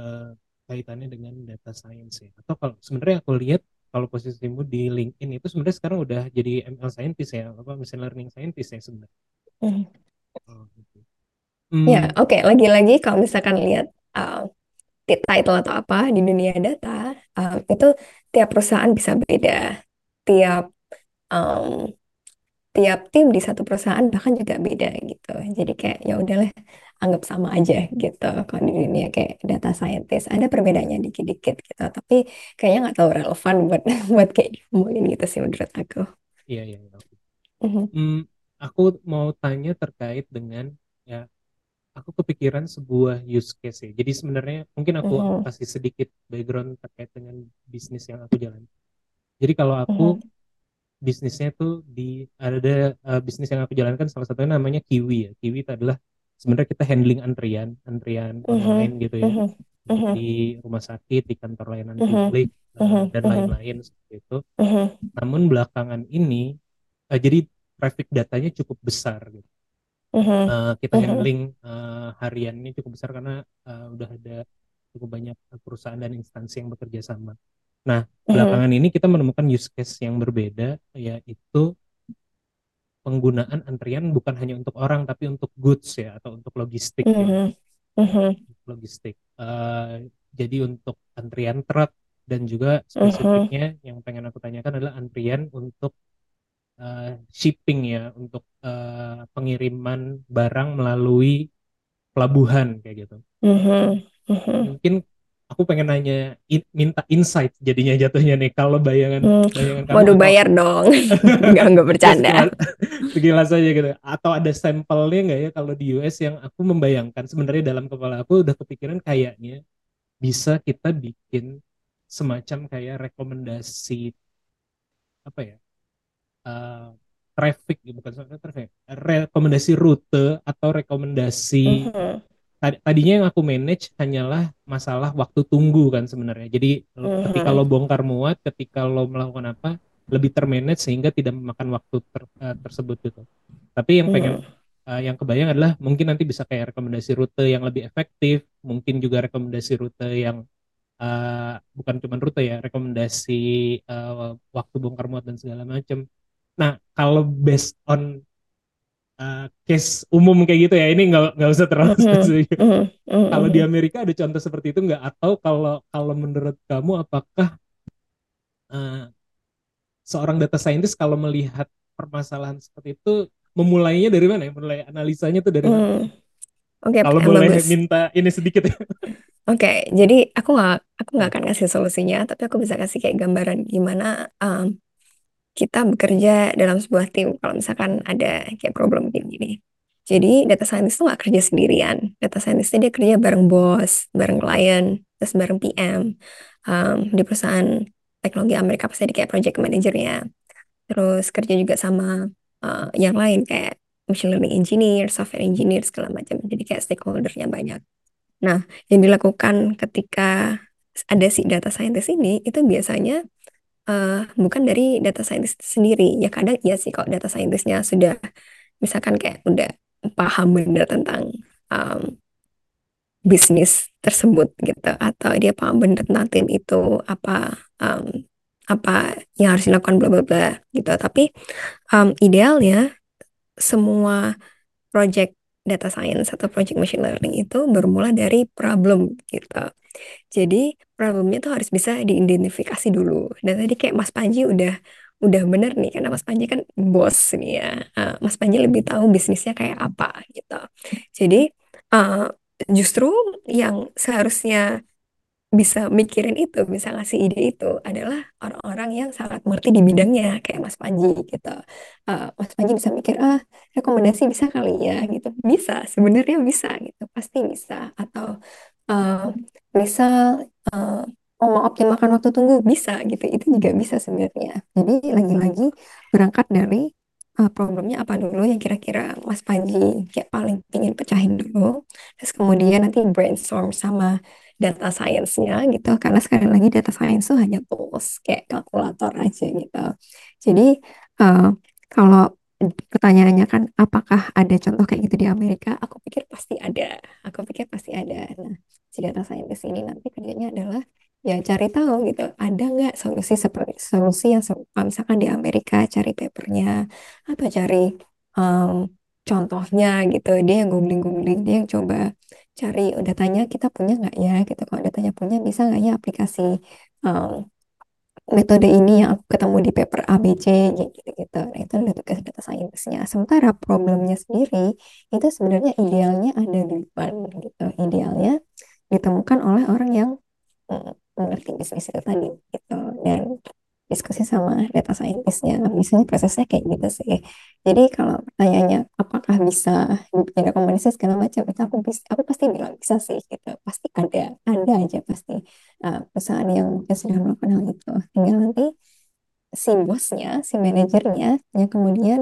kaitannya dengan data science ya. Atau kalau sebenarnya aku lihat kalau posisimu di LinkedIn itu sebenarnya sekarang udah jadi ML scientist ya, apa machine learning scientist ya sebenarnya. Mm. Oh, gitu. mm. Ya, oke. Okay. Lagi-lagi kalau misalkan lihat uh, title atau apa di dunia data, uh, itu tiap perusahaan bisa beda. Tiap um, tiap tim di satu perusahaan bahkan juga beda gitu. Jadi kayak ya udahlah anggap sama aja gitu. Kalau di dunia kayak data scientist ada perbedaannya dikit-dikit gitu. Tapi kayaknya nggak terlalu relevan buat buat kayak diomongin gitu sih menurut aku. Iya iya. iya. Mm-hmm. Aku mau tanya terkait dengan ya aku kepikiran sebuah use case ya. Jadi sebenarnya mungkin aku mm-hmm. kasih sedikit background terkait dengan bisnis yang aku jalan. Jadi kalau aku mm-hmm bisnisnya tuh di ada uh, bisnis yang aku jalankan salah satunya namanya Kiwi ya. Kiwi itu adalah sebenarnya kita handling antrian, antrian uh-huh. online gitu ya. Uh-huh. Uh-huh. Di rumah sakit, di kantor layanan uh-huh. publik uh, dan lain-lain seperti itu. Namun belakangan ini uh, jadi traffic datanya cukup besar gitu. Uh, kita handling uh, harian ini cukup besar karena uh, udah ada cukup banyak perusahaan dan instansi yang bekerja sama. Nah, mm-hmm. belakangan ini kita menemukan use case yang berbeda, yaitu penggunaan antrian bukan hanya untuk orang, tapi untuk goods ya, atau untuk logistik. Mm-hmm. Ya. Mm-hmm. Logistik. Uh, jadi untuk antrian truk dan juga spesifiknya mm-hmm. yang pengen aku tanyakan adalah antrian untuk uh, shipping ya, untuk uh, pengiriman barang melalui pelabuhan kayak gitu. Mm-hmm. Mm-hmm. Mungkin aku pengen nanya in, minta insight jadinya jatuhnya nih kalau bayangan hmm. bayangan kamu waduh bayar dong nggak nggak bercanda sekilas aja gitu atau ada sampelnya nggak ya kalau di US yang aku membayangkan sebenarnya dalam kepala aku udah kepikiran kayaknya bisa kita bikin semacam kayak rekomendasi apa ya uh, traffic bukan soal traffic rekomendasi rute atau rekomendasi uh mm-hmm. -huh tadinya yang aku manage hanyalah masalah waktu tunggu kan sebenarnya. Jadi uh-huh. ketika lo bongkar muat, ketika lo melakukan apa, lebih termanage sehingga tidak memakan waktu ter, uh, tersebut gitu. Tapi yang pengen uh-huh. uh, yang kebayang adalah mungkin nanti bisa kayak rekomendasi rute yang lebih efektif, mungkin juga rekomendasi rute yang uh, bukan cuma rute ya, rekomendasi uh, waktu bongkar muat dan segala macam. Nah, kalau based on uh, case umum kayak gitu ya ini nggak nggak usah terlalu spesifik. Mm -hmm. Kalau di Amerika ada contoh seperti itu nggak? Atau kalau kalau menurut kamu apakah uh, seorang data scientist kalau melihat permasalahan seperti itu memulainya dari mana ya? Mulai analisanya tuh dari mana? Oke, okay, kalau boleh bagus. minta ini sedikit ya. Oke, okay, jadi aku nggak aku nggak akan kasih solusinya, tapi aku bisa kasih kayak gambaran gimana um, kita bekerja dalam sebuah tim kalau misalkan ada kayak problem kayak gini. Jadi data scientist tuh nggak kerja sendirian. Data scientist dia kerja bareng bos, bareng klien, terus bareng PM. Um, di perusahaan teknologi Amerika pasti ada kayak project manajernya. Terus kerja juga sama uh, yang lain kayak machine learning engineer, software engineer segala macam. Jadi kayak stakeholdernya banyak. Nah, yang dilakukan ketika ada si data scientist ini itu biasanya uh, bukan dari data scientist sendiri. Ya kadang iya sih kalau data scientistnya sudah misalkan kayak udah paham benar tentang um, bisnis tersebut gitu atau dia paham benar tentang tim itu apa um, apa yang harus dilakukan bla bla bla gitu tapi um, idealnya semua project data science atau project machine learning itu bermula dari problem gitu jadi problemnya tuh harus bisa diidentifikasi dulu. Dan tadi kayak Mas Panji udah udah bener nih karena Mas Panji kan bos nih ya. Uh, Mas Panji lebih tahu bisnisnya kayak apa gitu. Jadi uh, justru yang seharusnya bisa mikirin itu bisa ngasih ide itu adalah orang-orang yang sangat mengerti di bidangnya kayak Mas Panji gitu. Uh, Mas Panji bisa mikir ah rekomendasi bisa kali ya gitu. Bisa sebenarnya bisa gitu pasti bisa. Atau uh, misal uh, oh, mengoptimalkan waktu tunggu bisa gitu. Itu juga bisa sebenarnya. Jadi lagi-lagi berangkat dari uh, problemnya apa dulu yang kira-kira Mas Panji kayak paling ingin pecahin dulu. Terus kemudian nanti brainstorm sama data science-nya gitu. Karena sekali lagi data science itu hanya tools kayak kalkulator aja gitu. Jadi uh, kalau pertanyaannya kan apakah ada contoh kayak gitu di Amerika? Aku pikir pasti ada. Aku pikir pasti ada. Nah si data scientist ini nanti kerjanya adalah ya cari tahu gitu ada nggak solusi seperti solusi yang misalkan di Amerika cari papernya atau cari um, contohnya gitu. Dia yang googling-googling dia yang coba cari udah oh, tanya kita punya nggak ya? Gitu kalau tanya punya bisa nggak ya aplikasi um, metode ini yang aku ketemu di paper ABC gitu-gitu nah itu adalah tugas data scientistnya sementara problemnya sendiri itu sebenarnya idealnya ada di depan gitu. Idealnya ditemukan oleh orang yang mengerti bisnis itu tadi gitu. Dan diskusi sama data scientistnya biasanya prosesnya kayak gitu sih. Jadi kalau pertanyaannya apakah bisa bikin rekomendasi segala macam itu aku bisa aku pasti bilang bisa sih gitu. Pasti ada ada aja pasti uh, perusahaan yang sudah melakukan hal itu. Tinggal nanti si bosnya si manajernya yang kemudian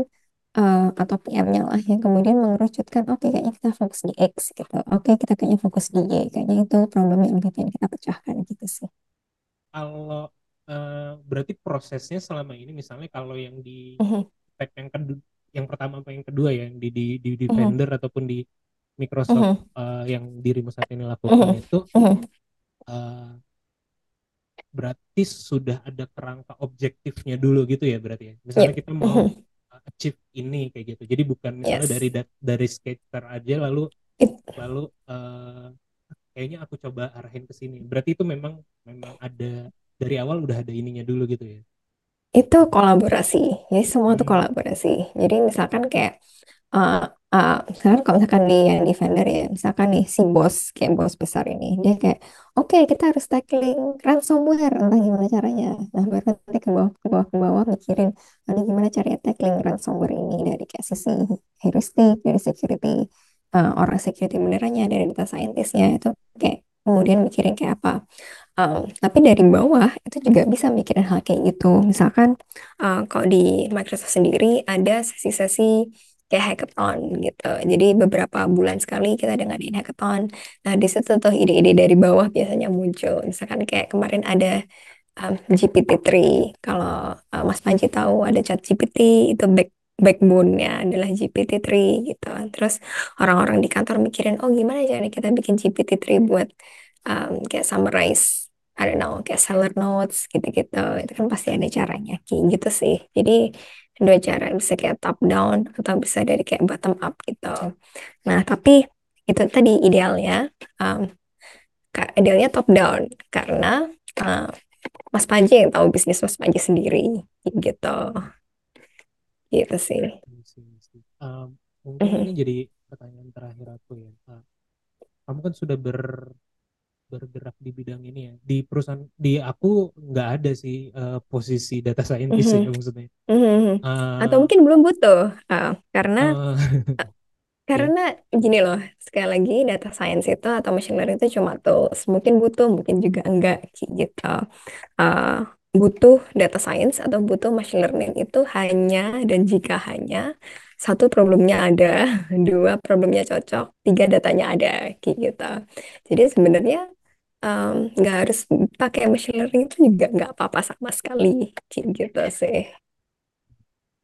uh, atau PM-nya lah yang kemudian mengerucutkan oke okay, kayaknya kita fokus di X gitu. Oke okay, kita kayaknya fokus di Y kayaknya itu problem yang lebih kita pecahkan gitu sih. Kalau uh, berarti prosesnya selama ini misalnya kalau yang di -huh. yang kedua yang pertama apa yang kedua ya yang di di di, di uh -huh. ataupun di Microsoft uh -huh. uh, yang dirimu saat ini lakukan uh -huh. itu uh -huh. berarti sudah ada kerangka objektifnya dulu gitu ya berarti ya misalnya yeah. kita mau uh -huh achieve ini kayak gitu jadi bukan misalnya yes. dari dari skater aja lalu It... lalu uh, kayaknya aku coba arahin ke sini berarti itu memang memang ada dari awal udah ada ininya dulu gitu ya itu kolaborasi. Jadi semua hmm. itu kolaborasi. Jadi misalkan kayak uh, uh, sekarang kalau misalkan di yang di vendor ya misalkan nih si bos kayak bos besar ini dia kayak oke okay, kita harus tackling ransomware. Entah gimana caranya. Nah baru nanti ke bawah ke bawah ke bawah mikirin nanti gimana caranya tackling ransomware ini dari kayak sisi heuristik dari security uh, orang security benerannya dari data scientistnya. Itu kayak kemudian mikirin kayak apa um, tapi dari bawah itu juga bisa mikirin hal kayak gitu misalkan uh, kalau di Microsoft sendiri ada sesi-sesi kayak hackathon gitu. Jadi beberapa bulan sekali kita ada ngadain hackathon. Nah, di situ tuh ide-ide dari bawah biasanya muncul. Misalkan kayak kemarin ada um, GPT-3. Kalau uh, Mas Panji tahu ada chat GPT itu back backbone-nya adalah GPT-3 gitu. Terus orang-orang di kantor mikirin, oh gimana caranya kita bikin GPT-3 buat um, kayak summarize I don't know, kayak seller notes gitu-gitu. Itu kan pasti ada caranya. Kayak gitu sih. Jadi dua cara bisa kayak top down atau bisa dari kayak bottom up gitu nah tapi itu tadi idealnya um, idealnya top down karena uh, Mas Panji yang tahu bisnis Mas Panji sendiri gitu gitu sih um, mungkin mm -hmm. ini jadi pertanyaan terakhir aku ya uh, kamu kan sudah ber bergerak di bidang ini ya di perusahaan di aku nggak ada sih uh, posisi data scientist mm -hmm. ya maksudnya mm -hmm. uh, atau mungkin belum butuh uh, karena uh, Karena gini loh, sekali lagi data science itu atau machine learning itu cuma tools. Mungkin butuh, mungkin juga enggak gitu. Uh, butuh data science atau butuh machine learning itu hanya dan jika hanya satu problemnya ada, dua problemnya cocok, tiga datanya ada kayak gitu. Jadi sebenarnya um, nggak harus pakai machine learning itu juga nggak apa-apa sama sekali kayak gitu sih.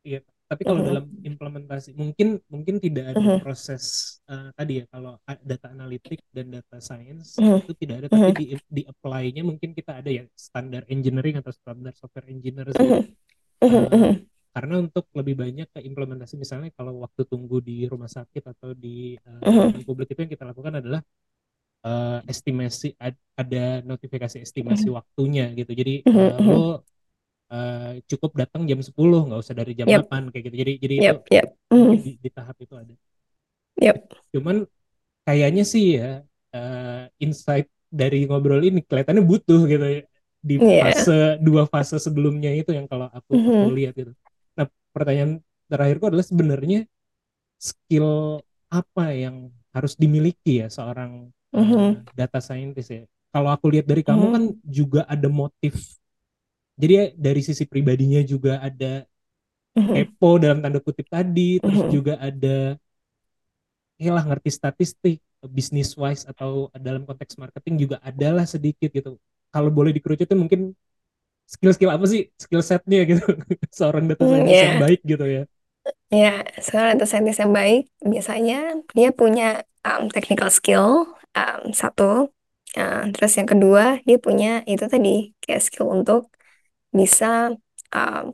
Iya, tapi kalau dalam implementasi mungkin mungkin tidak ada mhm, proses eh, tadi ya kalau a- data analitik dan data science mhm, itu tidak ada tapi mhm, di di apply-nya mungkin kita ada ya standar engineering atau standar software engineers gitu. mhm, mhm, Eh, mhm, karena untuk lebih banyak ke implementasi misalnya kalau waktu tunggu di rumah sakit atau di eh, mhm, pelayanan publik itu yang kita lakukan adalah eh, estimasi ad- ada notifikasi estimasi mhm, waktunya gitu. Jadi eh, lo eh, cukup datang jam 10 nggak usah dari jam Yep, 8 kayak gitu jadi jadi itu yep, yep. mungkin Mhm, di, di tahap itu ada yep. cuman kayaknya sih ya eh, insight dari ngobrol ini kelihatannya butuh gitu ya di Iya. fase dua fase sebelumnya itu yang kalau aku aku Mhm, lihat gitu nah pertanyaan terakhirku adalah sebenarnya skill apa yang harus dimiliki ya seorang eh, mhm, data scientist ya. Kalau aku lihat dari kamu kan mhm, juga ada motif. Jadi ya dari sisi pribadinya juga ada mhm, kepo dalam tanda kutip tadi, terus mhm, juga ada ya lah ngerti statistik, bisnis wise atau dalam konteks marketing juga adalah sedikit gitu. Kalau boleh dikerucutin mungkin skill-skill apa sih? Skill setnya gitu. Seorang data mhm, scientist yang ya, baik gitu ya. Ya. Seorang data scientist yang baik biasanya dia punya um, technical skill um, satu. Uh, terus yang kedua dia punya itu tadi kayak skill untuk bisa um,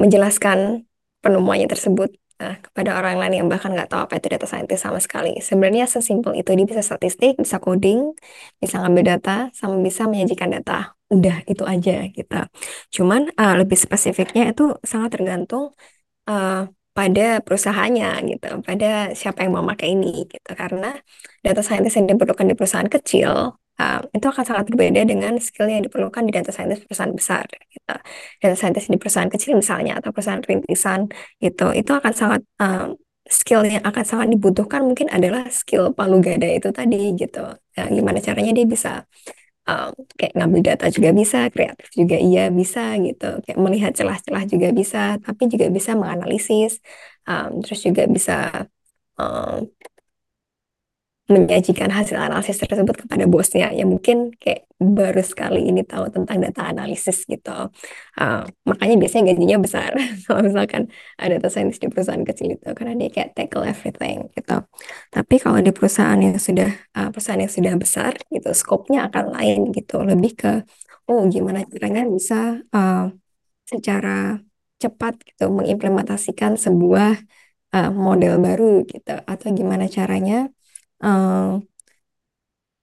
menjelaskan penemuannya tersebut eh, kepada orang lain yang bahkan nggak tahu apa itu data scientist sama sekali. Sebenarnya sesimpel itu dia bisa statistik, bisa coding, bisa ngambil data, sama bisa menyajikan data. Udah itu aja gitu. Cuman eh, lebih spesifiknya itu sangat tergantung eh, pada perusahaannya gitu, pada siapa yang mau pakai ini gitu. Karena data scientist yang diperlukan di perusahaan kecil eh, itu akan sangat berbeda dengan skill yang diperlukan di data scientist perusahaan besar gitu. Data scientist di perusahaan kecil misalnya atau perusahaan rintisan gitu, itu akan sangat eh, skill yang akan sangat dibutuhkan mungkin adalah skill palu gada itu tadi gitu. Nah, gimana caranya dia bisa um, kayak ngambil data juga bisa, kreatif juga iya bisa gitu, kayak melihat celah-celah juga bisa, tapi juga bisa menganalisis, um, terus juga bisa um, menyajikan hasil analisis tersebut kepada bosnya yang mungkin kayak baru sekali ini tahu tentang data analisis gitu. Uh, makanya biasanya gajinya besar kalau misalkan ada data scientist di perusahaan kecil itu karena dia kayak tackle everything gitu. Tapi kalau di perusahaan yang sudah uh, perusahaan yang sudah besar gitu, skopnya akan lain gitu, lebih ke oh gimana caranya bisa uh, secara cepat gitu mengimplementasikan sebuah uh, model baru gitu atau gimana caranya uh,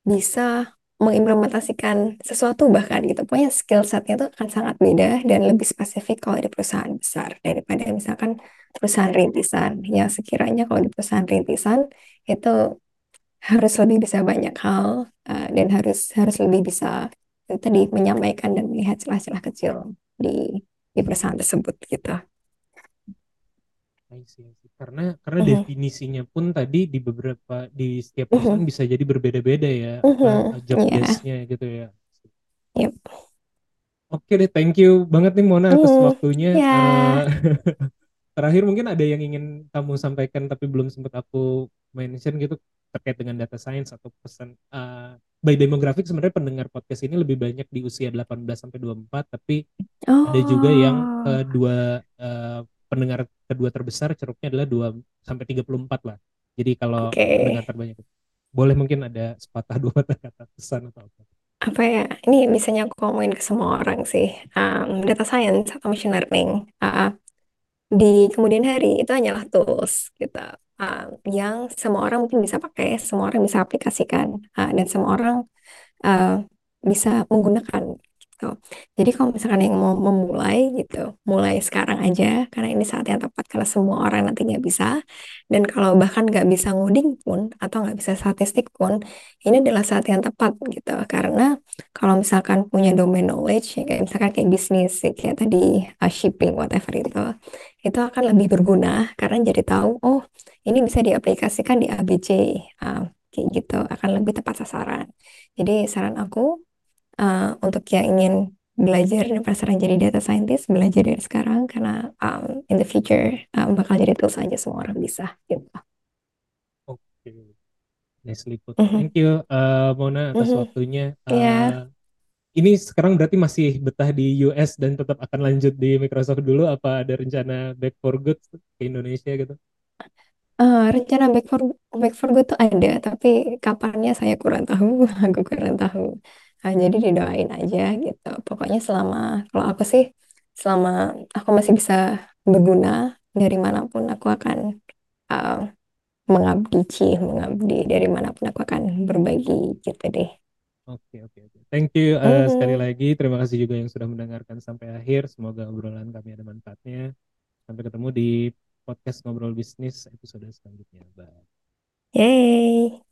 bisa mengimplementasikan sesuatu bahkan gitu. Pokoknya skill setnya itu akan sangat beda dan lebih spesifik kalau di perusahaan besar daripada misalkan perusahaan rintisan. Ya sekiranya kalau di perusahaan rintisan itu harus lebih bisa banyak hal uh, dan harus harus lebih bisa itu tadi menyampaikan dan melihat celah-celah kecil di di perusahaan tersebut gitu. Karena karena Mhm, definisinya pun tadi di beberapa di setiap perusahaan mhm, bisa jadi berbeda-beda ya apa mhm, job ya, desk-nya gitu ya. yep. Oke deh, thank you banget nih Mona atas Hmm, waktunya. Eh, ya. Terakhir mungkin ada yang ingin kamu sampaikan tapi belum sempat aku mention gitu terkait dengan data science atau pesan uh, by demographic sebenarnya pendengar podcast ini lebih banyak di usia 18 sampai 24 tapi ada juga yang Oh, kedua uh, pendengar kedua terbesar ceruknya adalah 2 sampai 34 lah. Jadi kalau oke. pendengar terbanyak boleh mungkin ada sepatah dua patah kata pesan atau apa. Apa ya? Ini misalnya aku ngomongin ke semua orang sih. Um, data science atau machine learning. uh, di kemudian hari itu hanyalah tools gitu. Um, yang semua orang mungkin bisa pakai, semua orang bisa aplikasikan, uh, dan semua orang uh, bisa menggunakan. Jadi kalau misalkan yang mau memulai gitu, mulai sekarang aja karena ini saat yang tepat karena semua orang nanti nggak bisa. Dan kalau bahkan nggak bisa ngoding pun atau nggak bisa statistik pun, ini adalah saat yang tepat gitu. Karena kalau misalkan punya domain knowledge, ya kayak misalkan kayak bisnis, ya kayak tadi uh, shipping whatever itu, itu akan lebih berguna karena jadi tahu, oh ini bisa diaplikasikan di ABC, uh, kayak gitu akan lebih tepat sasaran. Jadi saran aku uh, untuk yang ingin belajar dan penasaran jadi data scientist belajar dari sekarang karena um, in the future um, bakal jadi tools aja semua orang bisa gitu. Oke, nicely put. Mhm. Thank you uh, Mona atas Mhm. waktunya. Iya. Uh, ini sekarang berarti masih betah di US dan tetap akan lanjut di Microsoft dulu apa ada rencana back for good ke Indonesia gitu? Uh, rencana back for back for good tuh ada, tapi kapannya saya kurang tahu, aku kurang tahu. Nah, jadi didoain aja gitu. Pokoknya selama kalau aku sih selama aku masih bisa berguna dari mana pun aku akan uh, mengabdi, Ci, mengabdi dari mana pun aku akan berbagi gitu deh. Oke oke oke. Thank you uh, sekali Mhm. lagi. Terima kasih juga yang sudah mendengarkan sampai akhir. Semoga obrolan kami ada manfaatnya. Sampai ketemu di podcast ngobrol bisnis episode selanjutnya. Bye. Yeay.